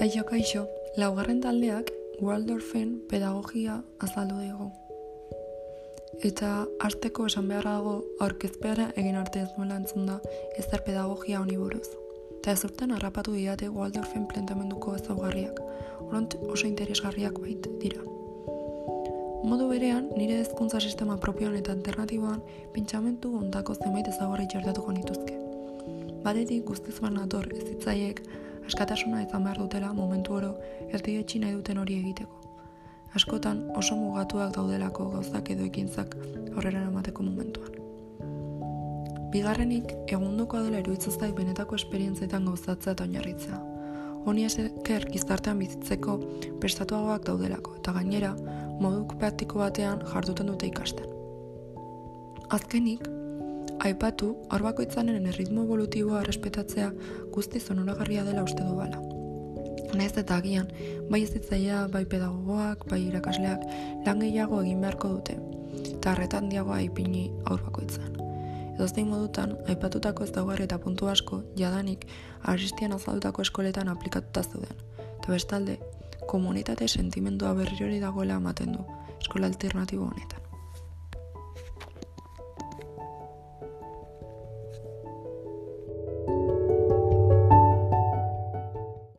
Kaixo, kaixo, laugarren taldeak Waldorfen pedagogia azaldu digu. Eta hasteko esan behar dago aurkezpeara egin arte ez nuela entzun da ezer pedagogia honi buruz. Eta ez urten harrapatu diate Waldorfen plantamenduko ezaugarriak, oront oso interesgarriak bait dira. Modu berean, nire hezkuntza sistema propioan eta alternatiboan pentsamentu ondako zenbait ezaugarri txertatuko nituzke. Batetik guztiz nator ez zitzaiek askatasuna izan behar dutela momentu oro erdietxi nahi duten hori egiteko. Askotan oso mugatuak daudelako gauzak edo ekintzak aurrera emateko momentuan. Bigarrenik, egunduko dela eruitzaztaik benetako esperientzietan gauzatzea eta oinarritzea. Honi esker gizartean bizitzeko prestatuagoak daudelako eta gainera modu praktiko batean jarduten dute ikasten. Azkenik, Aipatu, hor bakoitzanen erritmo evolutiboa respetatzea guzti zonoragarria dela uste du bala. Naiz eta agian, bai ez bai pedagogoak, bai irakasleak, lan gehiago egin beharko dute, eta harretan diagoa ipini aur bakoitzan. Edo zein modutan, aipatutako ez daugarri eta puntu asko, jadanik, aristian azaldutako eskoletan aplikatuta zuden. Eta bestalde, komunitate sentimendua berri hori dagoela ematen du, eskola alternatibo honetan.